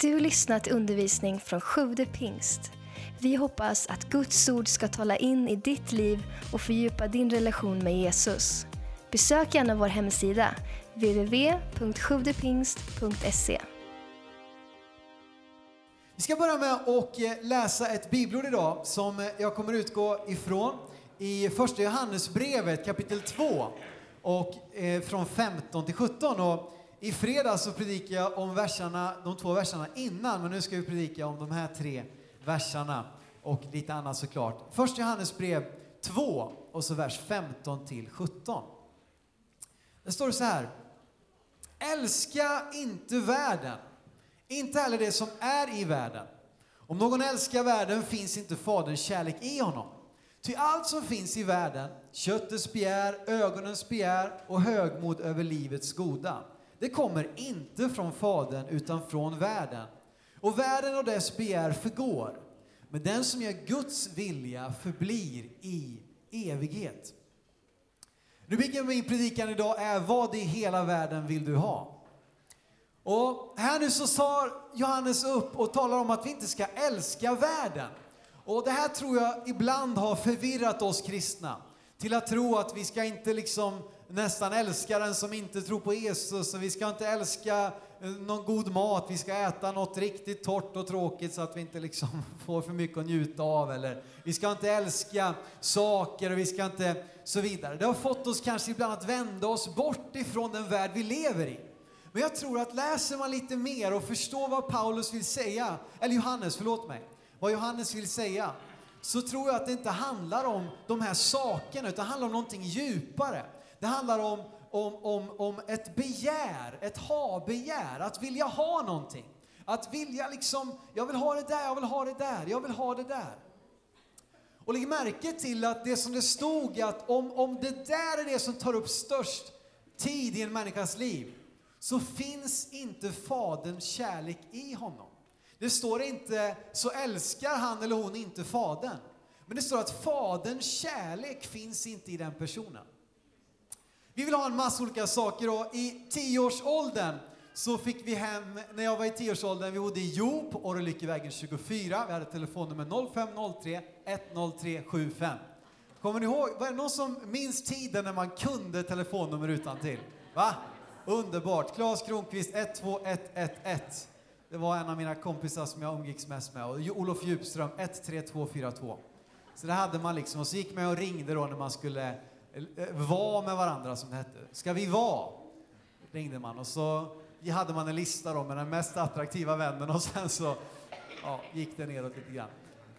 Du lyssnar lyssnat till undervisning från Sjude pingst. Vi hoppas att Guds ord ska tala in i ditt liv och fördjupa din relation med Jesus. Besök gärna vår hemsida, www.sjuvdepingst.se. Vi ska börja med att eh, läsa ett bibelord idag som eh, jag kommer utgå ifrån i första Johannesbrevet kapitel 2 och eh, från 15 till 17. Och i fredags så predikade jag om verserna, de två verserna innan, men nu ska vi predika om de här tre verserna och lite annat såklart. Först Johannes brev 2 och så vers 15 till 17. Det står så här. Älska inte världen, inte heller det som är i världen. Om någon älskar världen finns inte Faderns kärlek i honom. Ty allt som finns i världen, köttets begär, ögonens begär och högmod över livets goda, det kommer inte från Fadern utan från världen. Och världen och dess begär förgår, men den som gör Guds vilja förblir i evighet. Rubriken på min predikan idag är Vad i hela världen vill du ha? Och här nu så tar Johannes upp och talar om att vi inte ska älska världen. Och det här tror jag ibland har förvirrat oss kristna till att tro att vi ska inte liksom nästan älska den som inte tror på Jesus och vi ska inte älska eh, någon god mat, vi ska äta något riktigt torrt och tråkigt så att vi inte liksom får för mycket att njuta av eller vi ska inte älska saker och vi ska inte så vidare. Det har fått oss kanske ibland att vända oss bort ifrån den värld vi lever i. Men jag tror att läser man lite mer och förstår vad Paulus vill säga, eller Johannes, förlåt mig, vad Johannes vill säga, så tror jag att det inte handlar om de här sakerna, utan det handlar om någonting djupare. Det handlar om, om, om, om ett begär, ett ha-begär, att vilja ha någonting. Att vilja liksom, jag vill ha det där, jag vill ha det där, jag vill ha det där. Och lägg märke till att det som det stod att om, om det där är det som tar upp störst tid i en människas liv, så finns inte Faderns kärlek i honom. Det står inte så älskar han eller hon inte Fadern. Men det står att Faderns kärlek finns inte i den personen. Vi vill ha en massa olika saker och i tioårsåldern så fick vi hem, när jag var i tioårsåldern, vi bodde i Jo på Orrelyckevägen 24. Vi hade telefonnummer 0503 10375. Kommer ni ihåg, var det någon som minns tiden när man kunde telefonnummer utan till? Va? Underbart! Claes Kronqvist 12111. Det var en av mina kompisar som jag umgicks mest med. Och Olof Djupström 13242. Så det hade man liksom. Och så gick man och ringde då när man skulle Eh, VAR med varandra som det hette. Ska vi vara? Ringde man och så hade man en lista då med den mest attraktiva vännen och sen så ja, gick det neråt lite grann.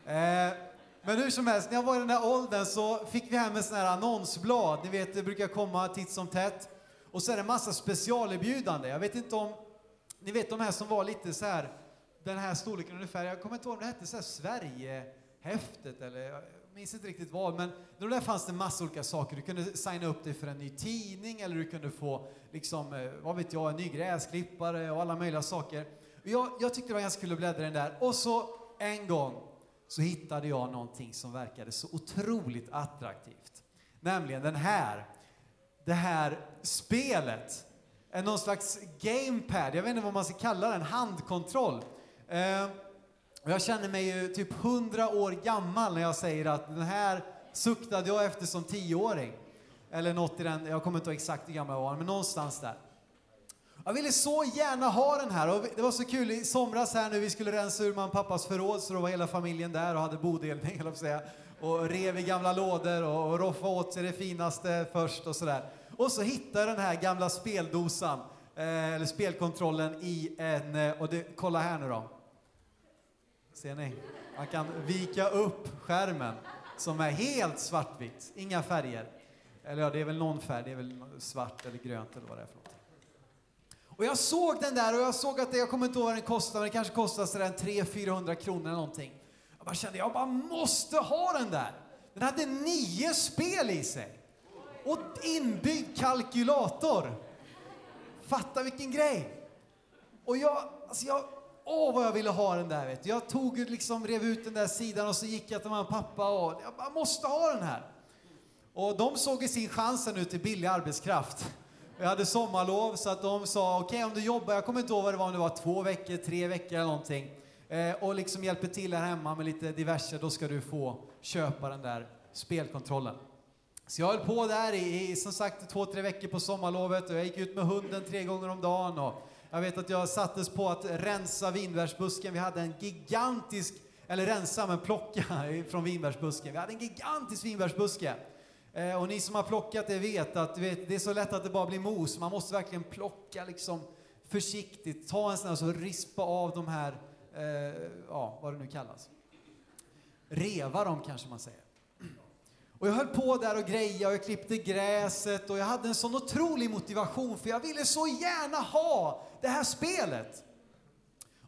Eh, men hur som helst, när jag var i den där åldern så fick vi hem en sån här annonsblad. Ni vet, det brukar komma titt som tätt. Och så är det en massa specialerbjudande. Jag vet inte om, ni vet de här som var lite så här, den här storleken ungefär, jag kommer inte ihåg om det hette så här Sverigehäftet eller minns inte riktigt vad, men där fanns det massa olika saker. Du kunde signa upp dig för en ny tidning eller du kunde få, liksom, eh, vad vet jag, en ny gräsklippare och alla möjliga saker. Jag, jag tyckte det var ganska kul att bläddra i den där. Och så en gång så hittade jag någonting som verkade så otroligt attraktivt. Nämligen den här det här spelet. Eh, någon slags gamepad, jag vet inte vad man ska kalla den, handkontroll. Eh, jag känner mig ju typ hundra år gammal när jag säger att den här suktade jag efter som tioåring. Eller något i den, jag kommer inte ihåg exakt hur gammal jag var, men någonstans där. Jag ville så gärna ha den här och det var så kul i somras här nu, vi skulle rensa ur mamma pappas förråd så då var hela familjen där och hade bodelning, eller säga och rev i gamla lådor och roffa åt sig det finaste först och sådär. Och så hittade jag den här gamla speldosan, eh, eller spelkontrollen i en, eh, och det, kolla här nu då. Ser ni? Man kan vika upp skärmen som är helt svartvitt, inga färger. Eller ja, det är väl någon färg, det är väl svart eller grönt eller vad det är för något. Och jag såg den där och jag såg att det, jag kommer inte ihåg vad den kostade, men det kanske kostade sådär 300-400 kronor eller någonting. Jag bara kände, jag bara måste ha den där. Den hade nio spel i sig. Och inbyggd kalkylator. Fatta vilken grej! Och jag, alltså jag, åh vad jag ville ha den där vet du. Jag tog liksom, rev ut den där sidan och så gick jag till mamma och pappa och jag bara måste ha den här. Och de såg ju sin chansen nu till billig arbetskraft. Jag hade sommarlov så att de sa okej okay, om du jobbar, jag kommer inte ihåg vad det var, om det var två veckor, tre veckor eller någonting eh, och liksom hjälper till här hemma med lite diverse, då ska du få köpa den där spelkontrollen. Så jag höll på där i, i som sagt två, tre veckor på sommarlovet och jag gick ut med hunden tre gånger om dagen och jag vet att jag sattes på att rensa vinbärsbusken. Vi hade en gigantisk, eller rensa men plocka från vinbärsbusken. Vi hade en gigantisk vinbärsbuske. Eh, och ni som har plockat det vet att vet, det är så lätt att det bara blir mos. Man måste verkligen plocka liksom försiktigt, ta en sån här så rispa av de här, eh, ja vad det nu kallas. Reva dem kanske man säger. Och jag höll på där och greja och jag klippte gräset och jag hade en sån otrolig motivation för jag ville så gärna ha det här spelet.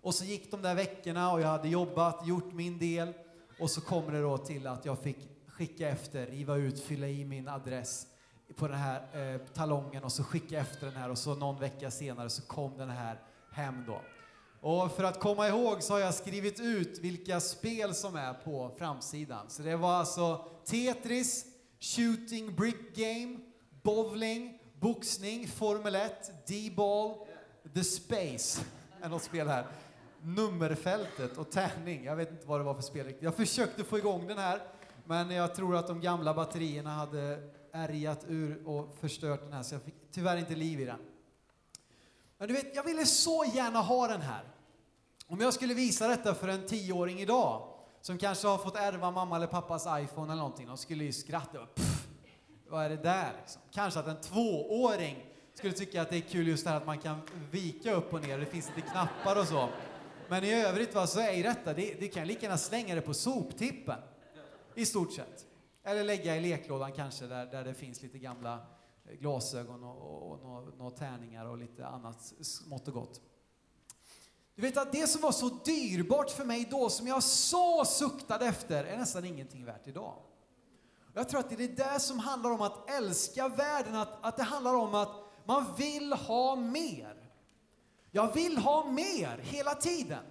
Och så gick de där veckorna och jag hade jobbat, gjort min del och så kommer det då till att jag fick skicka efter, riva ut, fylla i min adress på den här eh, talongen och så skicka efter den här och så någon vecka senare så kom den här hem då. Och för att komma ihåg så har jag skrivit ut vilka spel som är på framsidan. Så det var alltså Tetris, Shooting Brick Game, Bowling, Boxning, Formel 1, D-ball, The Space, är något spel här. Nummerfältet och tärning. Jag vet inte vad det var för spel Jag försökte få igång den här, men jag tror att de gamla batterierna hade ärgat ur och förstört den här, så jag fick tyvärr inte liv i den. Men du vet, jag ville så gärna ha den här. Om jag skulle visa detta för en tioåring idag, som kanske har fått ärva mamma eller pappas iPhone eller någonting, de skulle ju skratta. Pff, vad är det där liksom? Kanske att en tvååring skulle tycka att det är kul just det här att man kan vika upp och ner, det finns lite knappar och så. Men i övrigt va, så är detta, det, det kan lika gärna slänga det på soptippen. I stort sett. Eller lägga i leklådan kanske, där, där det finns lite gamla Eh, glasögon och, och, och, några tärningar och lite annat smått och gott. Du vet att det som var så dyrbart för mig då, som jag så suktade efter, är nästan ingenting värt idag. Jag tror att det är det där som handlar om att älska världen, att, att det handlar om att man vill ha mer. Jag vill ha mer hela tiden.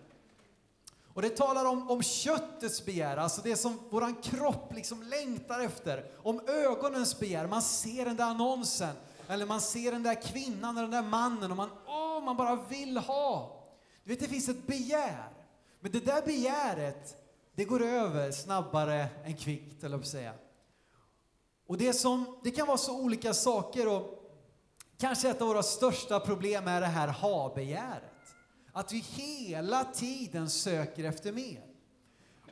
Och det talar om, om köttets begär, alltså det som våran kropp liksom längtar efter. Om ögonens begär, man ser den där annonsen, eller man ser den där kvinnan eller den där mannen och man, åh, man bara vill ha. Du vet, det finns ett begär. Men det där begäret, det går över snabbare än kvickt, eller att säga. Och det, som, det kan vara så olika saker och kanske ett av våra största problem är det här ha-begäret. Att vi hela tiden söker efter mer.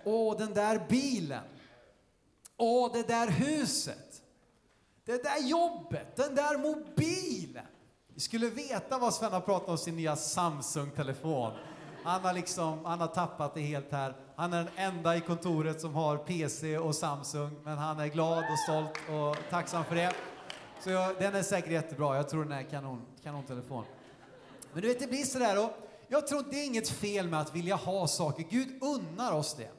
Åh, den där bilen. Åh, det där huset. Det där jobbet, den där mobilen. Vi skulle veta vad Sven har pratat om sin nya Samsung-telefon. Han har, liksom, han har tappat det helt här. Han är den enda i kontoret som har PC och Samsung, men han är glad och stolt och tacksam för det. Så jag, den är säkert jättebra. Jag tror den är kanon, kanontelefon. Men du vet, det blir sådär och jag tror det är inget fel med att vilja ha saker. Gud unnar oss det.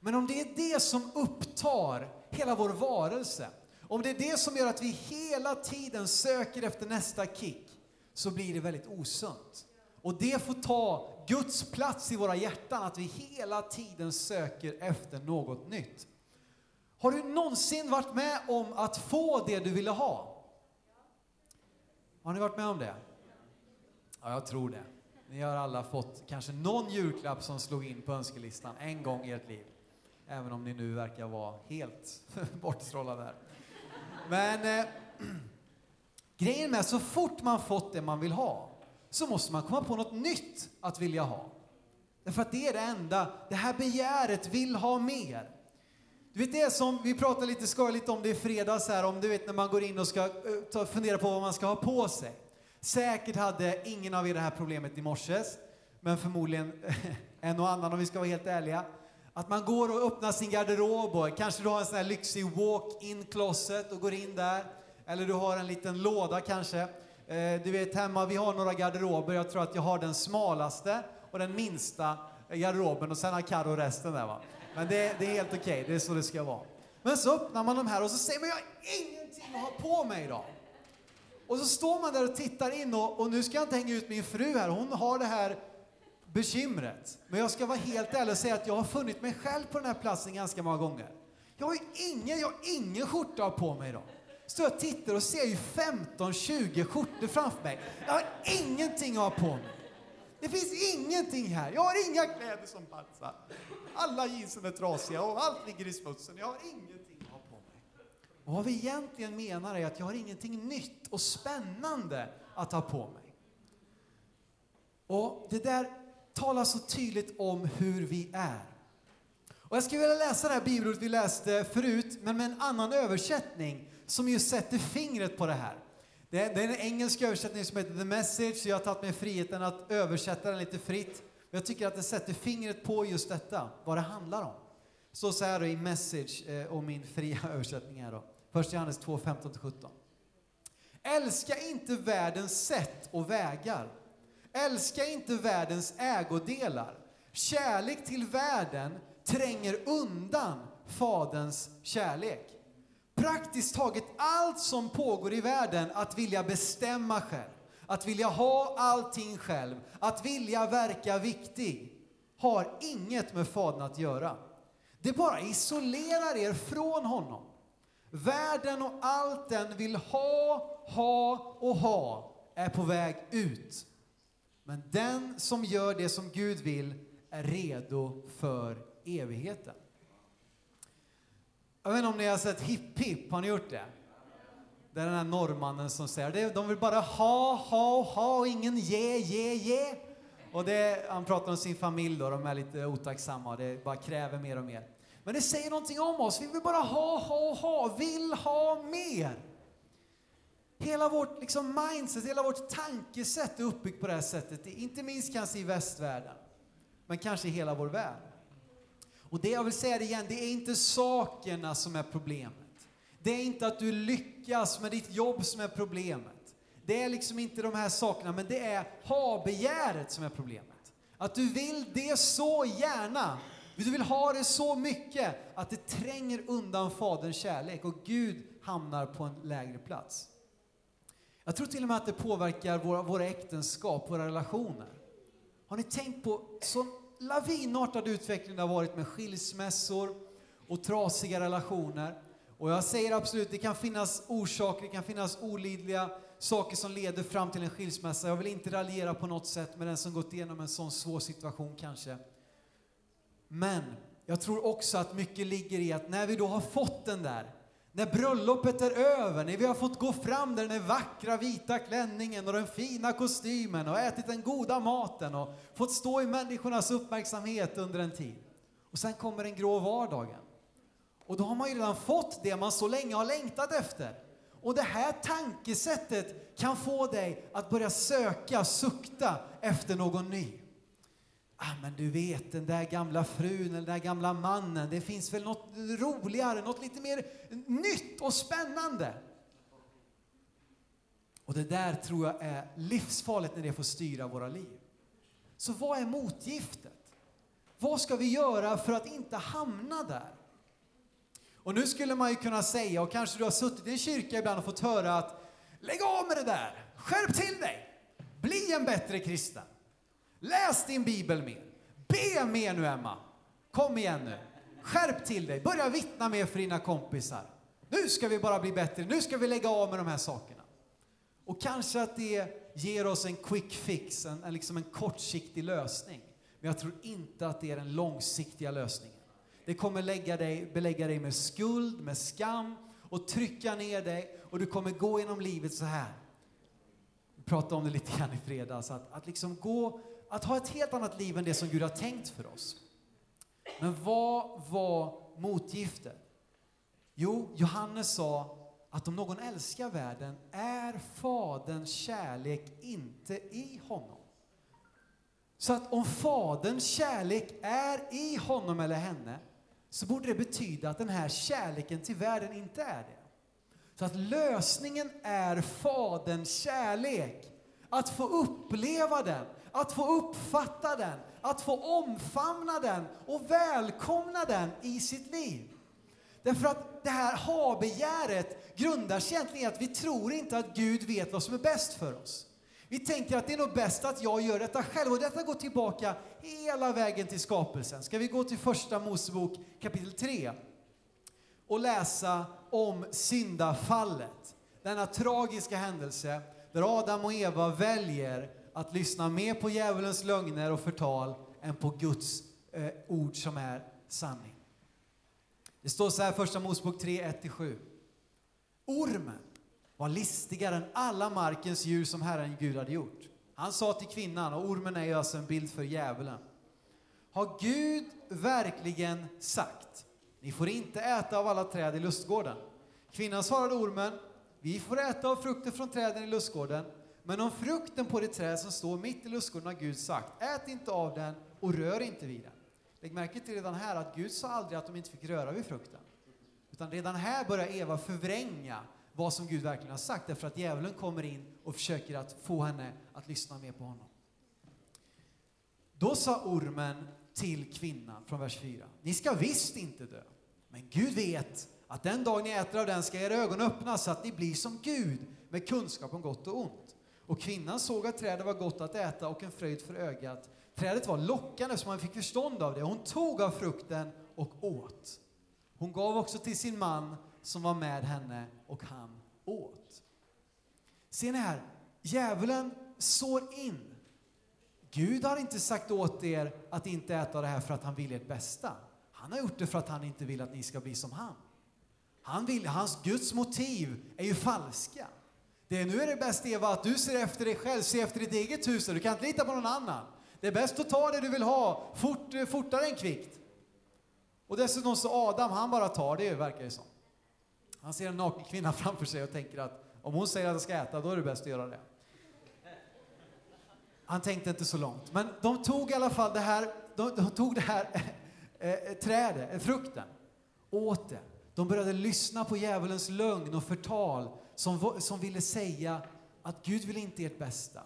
Men om det är det som upptar hela vår varelse, om det är det som gör att vi hela tiden söker efter nästa kick, så blir det väldigt osunt. Och det får ta Guds plats i våra hjärtan, att vi hela tiden söker efter något nytt. Har du någonsin varit med om att få det du ville ha? Har ni varit med om det? Ja, jag tror det. Ni har alla fått kanske någon julklapp som slog in på önskelistan en gång i ert liv. Även om ni nu verkar vara helt bortstrålade här. Men eh, grejen med så fort man fått det man vill ha så måste man komma på något nytt att vilja ha. Därför att det är det enda, det här begäret vill ha mer. Du vet det som, vi pratade lite skojigt om det i fredags här, om du vet när man går in och ska uh, fundera på vad man ska ha på sig. Säkert hade ingen av er det här problemet i morse, men förmodligen en och annan om vi ska vara helt ärliga. Att man går och öppnar sin garderob och kanske du har en sån här lyxig walk-in closet och går in där. Eller du har en liten låda kanske. Eh, du vet hemma, vi har några garderober. Jag tror att jag har den smalaste och den minsta garderoben och sen har Carro resten där va. Men det, det är helt okej, okay. det är så det ska vara. Men så öppnar man de här och så säger man jag har ingenting att ha på mig idag. Och så står man där och tittar in och, och nu ska jag inte hänga ut min fru här, hon har det här bekymret. Men jag ska vara helt ärlig och säga att jag har funnit mig själv på den här platsen ganska många gånger. Jag har ingen, jag har ingen skjorta på mig idag. Så jag tittar och ser ju 15-20 skjortor framför mig. Jag har ingenting att ha på mig. Det finns ingenting här. Jag har inga kläder som passar. Alla jeansen är trasiga och allt ligger i smutsen. Jag har ingenting att ha på mig. Och vad vi egentligen menar är att jag har ingenting nytt och spännande att ha på mig. Och det där talar så tydligt om hur vi är. Och jag skulle vilja läsa det här bibelordet vi läste förut, men med en annan översättning som ju sätter fingret på det här. Det är, en engelsk översättning som heter The Message, så jag har tagit mig friheten att översätta den lite fritt. Jag tycker att det sätter fingret på just detta, vad det handlar om. Så så här då i Message, eh, och min fria översättning här då. Första Johannes 2, 15-17. Älska inte världens sätt och vägar. Älska inte världens ägodelar. Kärlek till världen tränger undan Faderns kärlek. Praktiskt taget allt som pågår i världen, att vilja bestämma själv, att vilja ha allting själv, att vilja verka viktig, har inget med Fadern att göra. Det bara isolerar er från honom. Världen och allt den vill ha, ha och ha är på väg ut. Men den som gör det som Gud vill är redo för evigheten. Jag vet inte om ni har sett Hipp Hipp, har ni gjort det? Det är den här norrmannen som säger det. De vill bara ha, ha, ha och ingen ge, ge, ge. Och det, han pratar om sin familj då, de är lite otacksamma och det bara kräver mer och mer. Men det säger någonting om oss. Vi vill bara ha, ha, ha, vill ha mer. Hela vårt liksom, mindset, hela vårt tankesätt är uppbyggt på det här sättet. Inte minst kanske i västvärlden, men kanske i hela vår värld. Och det jag vill säga det igen, det är inte sakerna som är problemet. Det är inte att du lyckas med ditt jobb som är problemet. Det är liksom inte de här sakerna, men det är ha-begäret som är problemet. Att du vill det så gärna. Du vill ha det så mycket att det tränger undan Faderns kärlek och Gud hamnar på en lägre plats. Jag tror till och med att det påverkar våra, våra äktenskap, våra relationer. Har ni tänkt på så lavinartad utveckling det har varit med skilsmässor och trasiga relationer. Och jag säger absolut, det kan finnas orsaker, det kan finnas olidliga saker som leder fram till en skilsmässa. Jag vill inte raljera på något sätt med den som gått igenom en sån svår situation kanske. Men jag tror också att mycket ligger i att när vi då har fått den där när bröllopet är över, när vi har fått gå fram där den vackra vita klänningen och den fina kostymen och ätit den goda maten och fått stå i människornas uppmärksamhet under en tid. Och sen kommer den grå vardagen. Och då har man ju redan fått det man så länge har längtat efter. Och det här tankesättet kan få dig att börja söka, sukta efter någon ny. Ah, men du vet, den där gamla frun eller den där gamla mannen, det finns väl något roligare, något lite mer nytt och spännande. Och det där tror jag är livsfarligt när det får styra våra liv. Så vad är motgiftet? Vad ska vi göra för att inte hamna där? Och nu skulle man ju kunna säga, och kanske du har suttit i en kyrka ibland och fått höra att lägg av med det där, skärp till dig, bli en bättre kristen. Läs din bibel mer. Be mer nu, Emma. Kom igen nu. Skärp till dig. Börja vittna mer för dina kompisar. Nu ska vi bara bli bättre. Nu ska vi lägga av med de här sakerna. Och kanske att det ger oss en quick fix, en, en, liksom en kortsiktig lösning. Men jag tror inte att det är den långsiktiga lösningen. Det kommer lägga dig, belägga dig med skuld, med skam och trycka ner dig och du kommer gå genom livet så här. Vi pratade om det lite grann i fredags, att, att liksom gå att ha ett helt annat liv än det som Gud har tänkt för oss. Men vad var motgiftet? Jo, Johannes sa att om någon älskar världen är Faderns kärlek inte i honom. Så att om Faderns kärlek är i honom eller henne så borde det betyda att den här kärleken till världen inte är det. Så att lösningen är Faderns kärlek. Att få uppleva den, att få uppfatta den, att få omfamna den och välkomna den i sitt liv. Därför att det här ha-begäret grundar sig egentligen i att vi tror inte att Gud vet vad som är bäst för oss. Vi tänker att det är nog bäst att jag gör detta själv och detta går tillbaka hela vägen till skapelsen. Ska vi gå till första Mosebok kapitel 3? och läsa om syndafallet. Denna tragiska händelse där Adam och Eva väljer att lyssna mer på djävulens lögner och förtal än på Guds eh, ord som är sanning. Det står så här i Första Mosebok 3, 1-7. Ormen var listigare än alla markens djur som Herren Gud hade gjort. Han sa till kvinnan, och ormen är ju alltså en bild för djävulen. Har Gud verkligen sagt, ni får inte äta av alla träd i lustgården? Kvinnan svarade ormen, vi får äta av frukten från träden i lustgården, men om frukten på det träd som står mitt i lustgården har Gud sagt, ät inte av den och rör inte vid den. Lägg märke till redan här att Gud sa aldrig att de inte fick röra vid frukten. Utan redan här börjar Eva förvränga vad som Gud verkligen har sagt, därför att djävulen kommer in och försöker att få henne att lyssna mer på honom. Då sa ormen till kvinnan från vers 4. Ni ska visst inte dö, men Gud vet att den dag ni äter av den ska era ögon öppnas så att ni blir som Gud med kunskap om gott och ont. Och kvinnan såg att trädet var gott att äta och en fröjd för ögat. Trädet var lockande så man fick förstånd av det. Hon tog av frukten och åt. Hon gav också till sin man som var med henne och han åt. Ser ni här, djävulen sår in. Gud har inte sagt åt er att inte äta det här för att han vill ert bästa. Han har gjort det för att han inte vill att ni ska bli som han. Han vill, hans Guds motiv är ju falska. Det är, nu är det bäst Eva att du ser efter dig själv, ser efter ditt eget hus. Du kan inte lita på någon annan. Det är bäst att ta det du vill ha, fort, eh, fortare än kvickt. Och dessutom så Adam, han bara tar det verkar det som. Han ser en naken kvinna framför sig och tänker att om hon säger att jag ska äta, då är det bäst att göra det. Han tänkte inte så långt. Men de tog i alla fall det här, de, de tog det här äh, trädet, frukten, åt det. De började lyssna på djävulens lögn och förtal som, som ville säga att Gud vill inte ert bästa.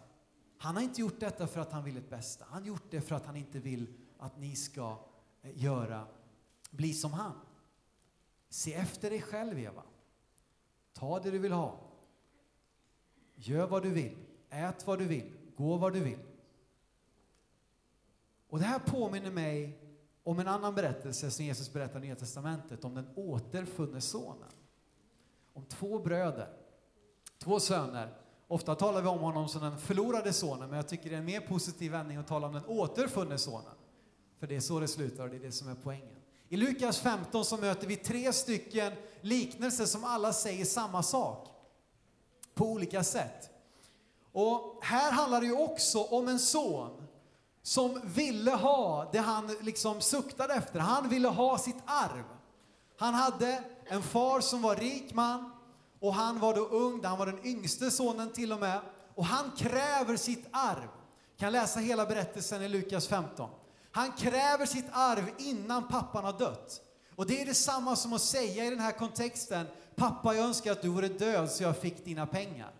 Han har inte gjort detta för att han vill ert bästa. Han har gjort det för att han inte vill att ni ska eh, göra, bli som han. Se efter dig själv, Eva. Ta det du vill ha. Gör vad du vill. Ät vad du vill. Gå vad du vill. Och det här påminner mig om en annan berättelse som Jesus berättar i Nya Testamentet, om den återfunne sonen. Om två bröder, två söner. Ofta talar vi om honom som den förlorade sonen, men jag tycker det är en mer positiv vändning att tala om den återfunne sonen. För det är så det slutar och det är det som är poängen. I Lukas 15 så möter vi tre stycken liknelser som alla säger samma sak. På olika sätt. Och här handlar det ju också om en son som ville ha det han liksom suktade efter. Han ville ha sitt arv. Han hade en far som var rik man och han var då ung, han var den yngste sonen till och med. Och han kräver sitt arv. kan läsa hela berättelsen i Lukas 15. Han kräver sitt arv innan pappan har dött. Och det är detsamma som att säga i den här kontexten, pappa jag önskar att du vore död så jag fick dina pengar.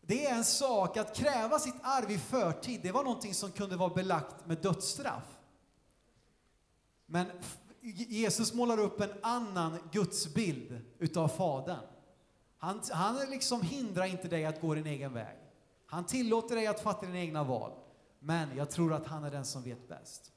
Det är en sak att kräva sitt arv i förtid, det var någonting som kunde vara belagt med dödsstraff. Men Jesus målar upp en annan gudsbild utav Fadern. Han, han liksom hindrar inte dig att gå din egen väg. Han tillåter dig att fatta dina egna val. Men jag tror att han är den som vet bäst.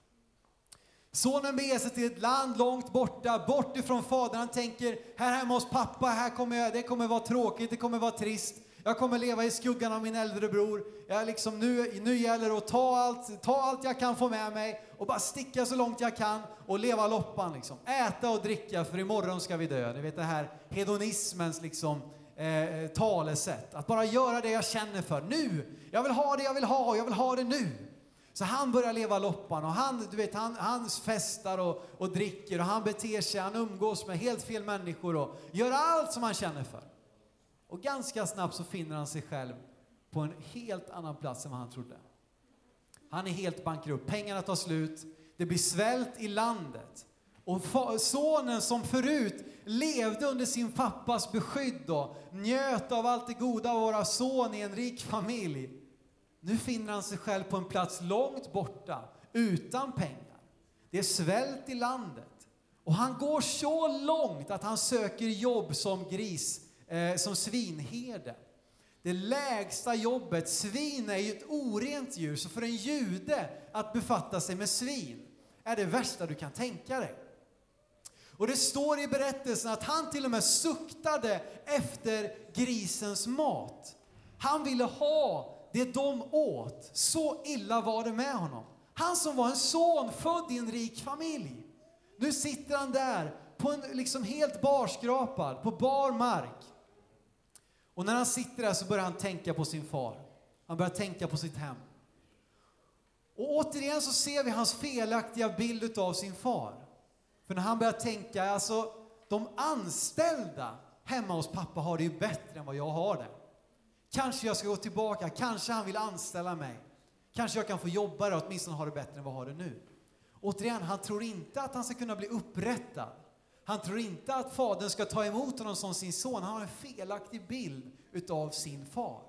Sonen beger sig till ett land långt borta, bort ifrån fadern. Han tänker, här hemma hos pappa, här kommer jag, det kommer vara tråkigt, det kommer vara trist. Jag kommer leva i skuggan av min äldre bror. Jag liksom, nu, nu gäller det att ta allt, ta allt jag kan få med mig och bara sticka så långt jag kan och leva loppan. Liksom. Äta och dricka, för imorgon ska vi dö. Ni vet det här hedonismens liksom, eh, eh, talesätt. Att bara göra det jag känner för. Nu! Jag vill ha det jag vill ha och jag vill ha det nu. Så han börjar leva loppan och han, du vet, han, han festar och, och dricker och han beter sig, han umgås med helt fel människor och gör allt som han känner för. Och ganska snabbt så finner han sig själv på en helt annan plats än vad han trodde. Han är helt bankrutt, pengarna tar slut, det blir svält i landet. Och sonen som förut levde under sin pappas beskydd och njöt av allt det goda av att vara son i en rik familj. Nu finner han sig själv på en plats långt borta, utan pengar. Det är svält i landet. Och han går så långt att han söker jobb som gris, eh, som svinherde. Det lägsta jobbet, svin är ju ett orent djur, så för en jude att befatta sig med svin är det värsta du kan tänka dig. Och det står i berättelsen att han till och med suktade efter grisens mat. Han ville ha det de åt. Så illa var det med honom. Han som var en son född i en rik familj. Nu sitter han där på en liksom helt barskrapad, på bar mark. Och när han sitter där så börjar han tänka på sin far. Han börjar tänka på sitt hem. Och återigen så ser vi hans felaktiga bild av sin far. För när han börjar tänka, alltså de anställda hemma hos pappa har det ju bättre än vad jag har det. Kanske jag ska gå tillbaka, kanske han vill anställa mig. Kanske jag kan få jobba där och åtminstone ha det bättre än vad jag har det nu. Återigen, han tror inte att han ska kunna bli upprättad. Han tror inte att fadern ska ta emot honom som sin son. Han har en felaktig bild utav sin far.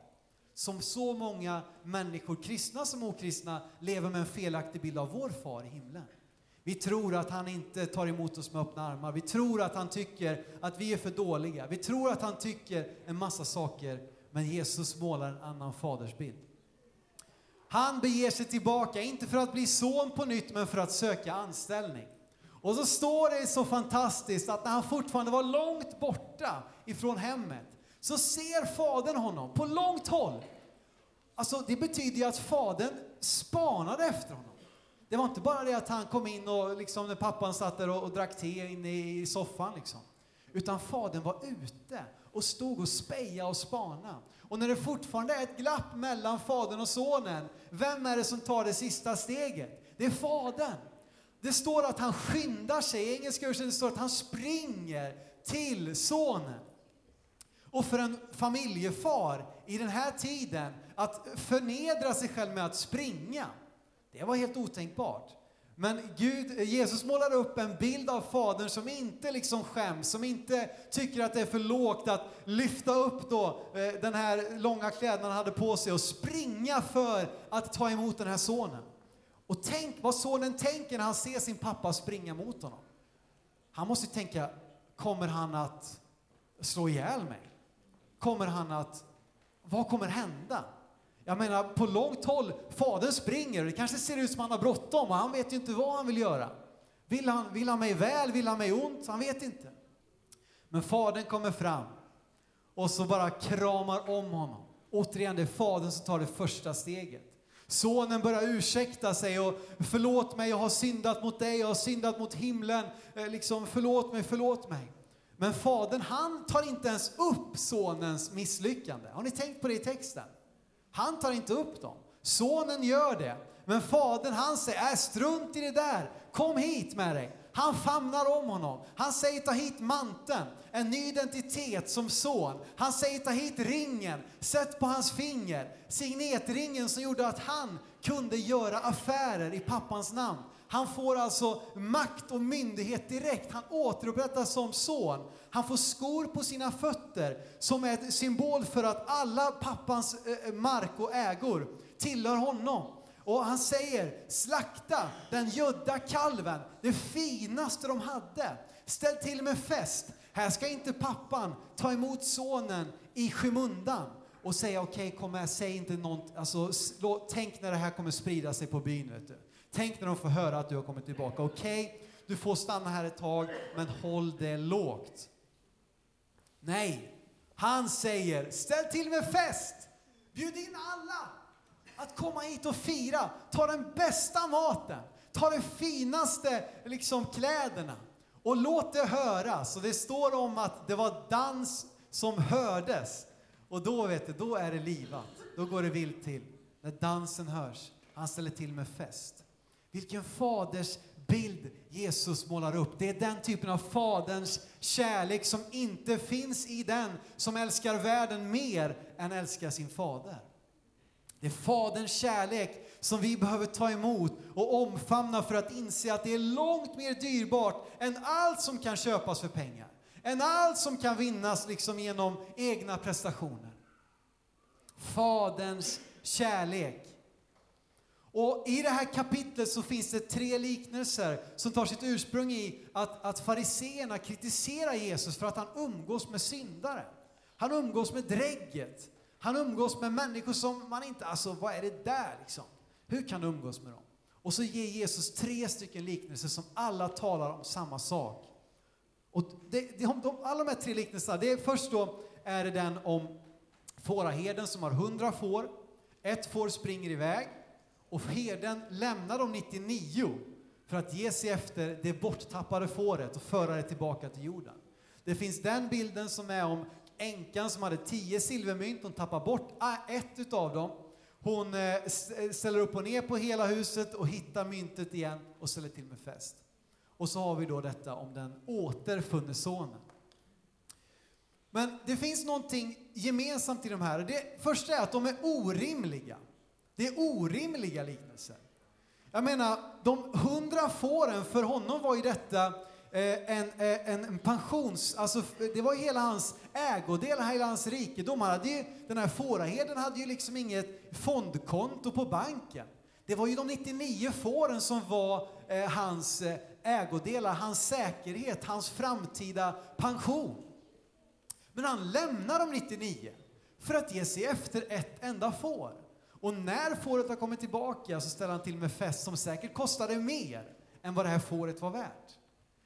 Som så många människor, kristna som okristna, lever med en felaktig bild av vår far i himlen. Vi tror att han inte tar emot oss med öppna armar. Vi tror att han tycker att vi är för dåliga. Vi tror att han tycker en massa saker. Men Jesus målar en annan fadersbild. Han beger sig tillbaka, inte för att bli son på nytt, men för att söka anställning. Och så står det så fantastiskt att när han fortfarande var långt borta ifrån hemmet, så ser fadern honom på långt håll. Alltså det betyder ju att fadern spanade efter honom. Det var inte bara det att han kom in och liksom när pappan satt där och, och drack te inne i soffan liksom. Utan fadern var ute och stod och speja och spana. Och när det fortfarande är ett glapp mellan fadern och sonen, vem är det som tar det sista steget? Det är fadern. Det står att han skyndar sig, i engelska översättningen står att han springer till sonen. Och för en familjefar i den här tiden, att förnedra sig själv med att springa, det var helt otänkbart. Men Gud, Jesus målar upp en bild av Fadern som inte liksom skäms, som inte tycker att det är för lågt att lyfta upp då eh, den här långa kläderna han hade på sig och springa för att ta emot den här sonen. Och tänk vad sonen tänker när han ser sin pappa springa mot honom. Han måste tänka, kommer han att slå ihjäl mig? Kommer han att, vad kommer hända? Jag menar, på långt håll, fadern springer, det kanske ser ut som han har bråttom och han vet ju inte vad han vill göra. Vill han, vill han mig väl, vill han mig ont? Han vet inte. Men fadern kommer fram och så bara kramar om honom. Återigen, det är fadern som tar det första steget. Sonen börjar ursäkta sig och förlåt mig, jag har syndat mot dig, jag har syndat mot himlen. Eh, liksom, förlåt mig, förlåt mig. Men fadern, han tar inte ens upp sonens misslyckande. Har ni tänkt på det i texten? Han tar inte upp dem. Sonen gör det. Men fadern han säger, äh, strunt i det där, kom hit med dig. Han famnar om honom. Han säger ta hit manteln, en ny identitet som son. Han säger ta hit ringen, sätt på hans finger, signetringen som gjorde att han kunde göra affärer i pappans namn. Han får alltså makt och myndighet direkt. Han återupprättas som son. Han får skor på sina fötter som är ett symbol för att alla pappans eh, mark och ägor tillhör honom. Och han säger, slakta den gödda kalven, det finaste de hade. Ställ till med fest. Här ska inte pappan ta emot sonen i skymundan och säga okej, okay, kom med, säg inte något, alltså, tänk när det här kommer sprida sig på byn. Vet du. Tänk när de får höra att du har kommit tillbaka. Okej, okay, du får stanna här ett tag, men håll det lågt. Nej, han säger ställ till med fest. Bjud in alla att komma hit och fira. Ta den bästa maten, ta de finaste liksom, kläderna och låt det höras. Och det står om att det var dans som hördes. Och då vet du, då är det livat. Då går det vilt till. När dansen hörs. Han ställer till med fest. Vilken faders bild Jesus målar upp. Det är den typen av Faderns kärlek som inte finns i den som älskar världen mer än älskar sin fader. Det är Faderns kärlek som vi behöver ta emot och omfamna för att inse att det är långt mer dyrbart än allt som kan köpas för pengar. Än allt som kan vinnas liksom genom egna prestationer. Faderns kärlek och I det här kapitlet så finns det tre liknelser som tar sitt ursprung i att, att fariseerna kritiserar Jesus för att han umgås med syndare. Han umgås med drägget. Han umgås med människor som man inte, alltså vad är det där liksom? Hur kan du umgås med dem? Och så ger Jesus tre stycken liknelser som alla talar om samma sak. Och det, de, de, alla de här tre liknelserna, det är först då är det den om fåraherden som har hundra får, ett får springer iväg och herden lämnar de 99 för att ge sig efter det borttappade fåret och föra det tillbaka till jorden. Det finns den bilden som är om änkan som hade tio silvermynt, hon tappar bort ah, ett utav dem. Hon eh, eh, ställer upp och ner på hela huset och hittar myntet igen och ställer till med fest. Och så har vi då detta om den återfunne sonen. Men det finns någonting gemensamt i de här. Det första är att de är orimliga. Det är orimliga liknelser. Jag menar, de hundra fåren, för honom var ju detta eh, en, en, en pensions... Alltså, det var ju hela hans ägodel, hela hans rikedom. Han hade ju, den här fåraherden hade ju liksom inget fondkonto på banken. Det var ju de 99 fåren som var eh, hans eh, ägodelar, hans säkerhet, hans framtida pension. Men han lämnar de 99 för att ge sig efter ett enda får. Och när fåret har kommit tillbaka så ställer han till med fest som säkert kostade mer än vad det här fåret var värt.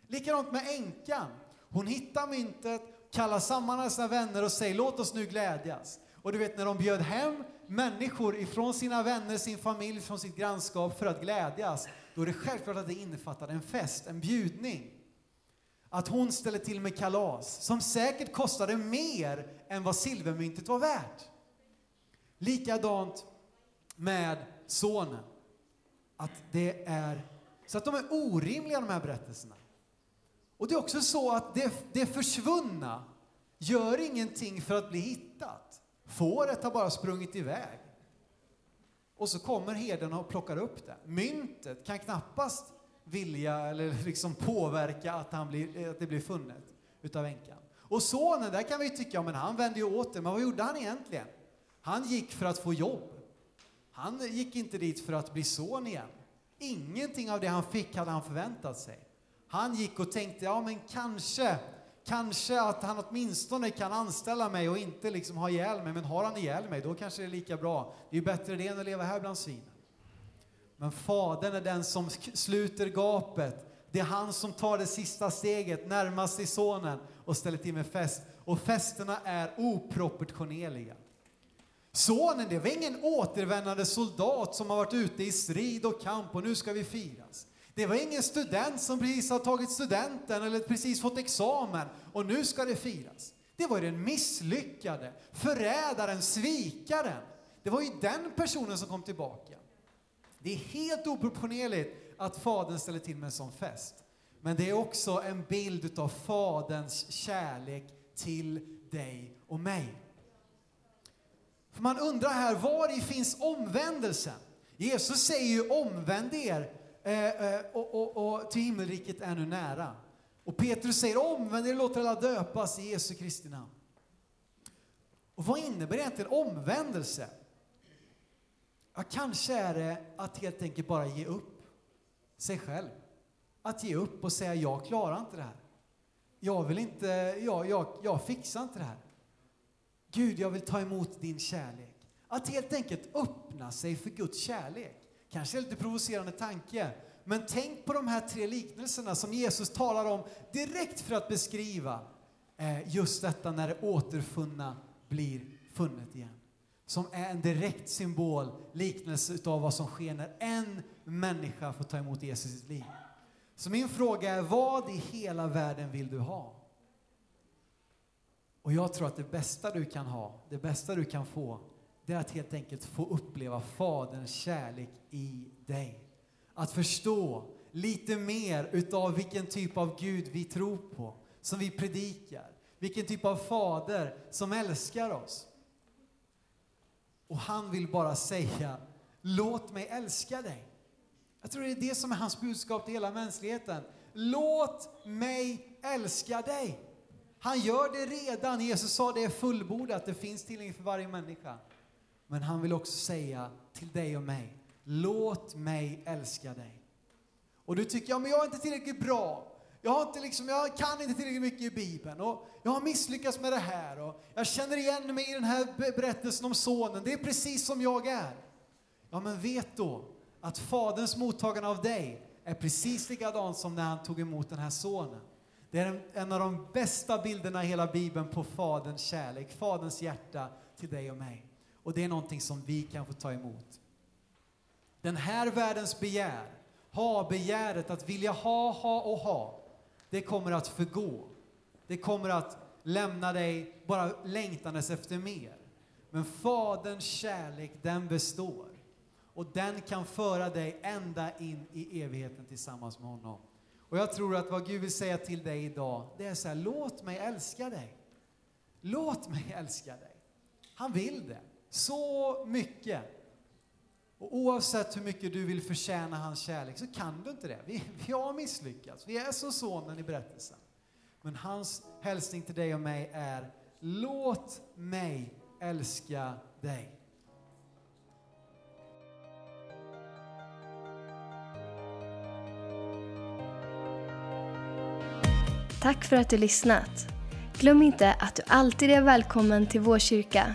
Likadant med änkan. Hon hittar myntet, kallar samman sina vänner och säger låt oss nu glädjas. Och du vet när de bjöd hem människor ifrån sina vänner, sin familj, från sitt grannskap för att glädjas, då är det självklart att det innefattade en fest, en bjudning. Att hon ställer till med kalas som säkert kostade mer än vad silvermyntet var värt. Likadant med sonen. Att det är, så att de är orimliga de här berättelserna. Och det är också så att det, det försvunna gör ingenting för att bli hittat. Fåret har bara sprungit iväg. Och så kommer herden och plockar upp det. Myntet kan knappast vilja eller liksom påverka att, han blir, att det blir funnet utav änkan. Och sonen, där kan vi tycka, men han vände ju åt det. Men vad gjorde han egentligen? Han gick för att få jobb. Han gick inte dit för att bli son igen. Ingenting av det han fick hade han förväntat sig. Han gick och tänkte, ja men kanske, kanske att han åtminstone kan anställa mig och inte liksom ha ihjäl mig. Men har han ihjäl mig, då kanske det är lika bra. Det är ju bättre det än att leva här bland svinen. Men Fadern är den som sluter gapet. Det är han som tar det sista steget närmast sig Sonen och ställer till med fest. Och festerna är oproportionerliga. Sonen, det var ingen återvändande soldat som har varit ute i strid och kamp och nu ska vi firas. Det var ingen student som precis har tagit studenten eller precis fått examen och nu ska det firas. Det var den misslyckade, förrädaren, svikaren. Det var ju den personen som kom tillbaka. Det är helt oproportionerligt att Fadern ställer till med en sån fest. Men det är också en bild av Faderns kärlek till dig och mig. För man undrar här, var finns omvändelsen? Jesus säger ju omvänd er Eh, eh, och, och, och till himmelriket är nu nära. Och Petrus säger omvänd er, låt alla döpas i Jesu Kristi namn. Och vad innebär egentligen omvändelse? Ja, kanske är det att helt enkelt bara ge upp sig själv. Att ge upp och säga jag klarar inte det här. Jag vill inte, jag, jag, jag fixar inte det här. Gud, jag vill ta emot din kärlek. Att helt enkelt öppna sig för Guds kärlek. Kanske en lite provocerande tanke, men tänk på de här tre liknelserna som Jesus talar om direkt för att beskriva eh, just detta när det återfunna blir funnet igen. Som är en direkt symbol, liknelse av vad som sker när en människa får ta emot Jesus i sitt liv. Så min fråga är, vad i hela världen vill du ha? Och jag tror att det bästa du kan ha, det bästa du kan få, det är att helt enkelt få uppleva Faderns kärlek i dig. Att förstå lite mer utav vilken typ av Gud vi tror på, som vi predikar. Vilken typ av fader som älskar oss. Och han vill bara säga, låt mig älska dig. Jag tror det är det som är hans budskap till hela mänskligheten. Låt mig älska dig. Han gör det redan. Jesus sa det är fullbordat, det finns tillgängligt för varje människa. Men han vill också säga till dig och mig, låt mig älska dig. Och du tycker, ja men jag är inte tillräckligt bra. Jag, har inte liksom, jag kan inte tillräckligt mycket i Bibeln och jag har misslyckats med det här och jag känner igen mig i den här berättelsen om sonen. Det är precis som jag är. Ja, men vet då att Faderns mottagande av dig är precis likadant som när han tog emot den här sonen. Det är en, en av de bästa bilderna i hela Bibeln på Faderns kärlek, Faderns hjärta till dig och mig. Och det är någonting som vi kan få ta emot. Den här världens begär, ha begäret att vilja ha, ha och ha, det kommer att förgå. Det kommer att lämna dig bara längtandes efter mer. Men Faderns kärlek, den består. Och den kan föra dig ända in i evigheten tillsammans med honom. Och jag tror att vad Gud vill säga till dig idag, det är så här, låt mig älska dig. Låt mig älska dig. Han vill det. Så mycket. Och oavsett hur mycket du vill förtjäna hans kärlek så kan du inte det. Vi, vi har misslyckats. Vi är som sonen i berättelsen. Men hans hälsning till dig och mig är, låt mig älska dig. Tack för att du lyssnat. Glöm inte att du alltid är välkommen till vår kyrka.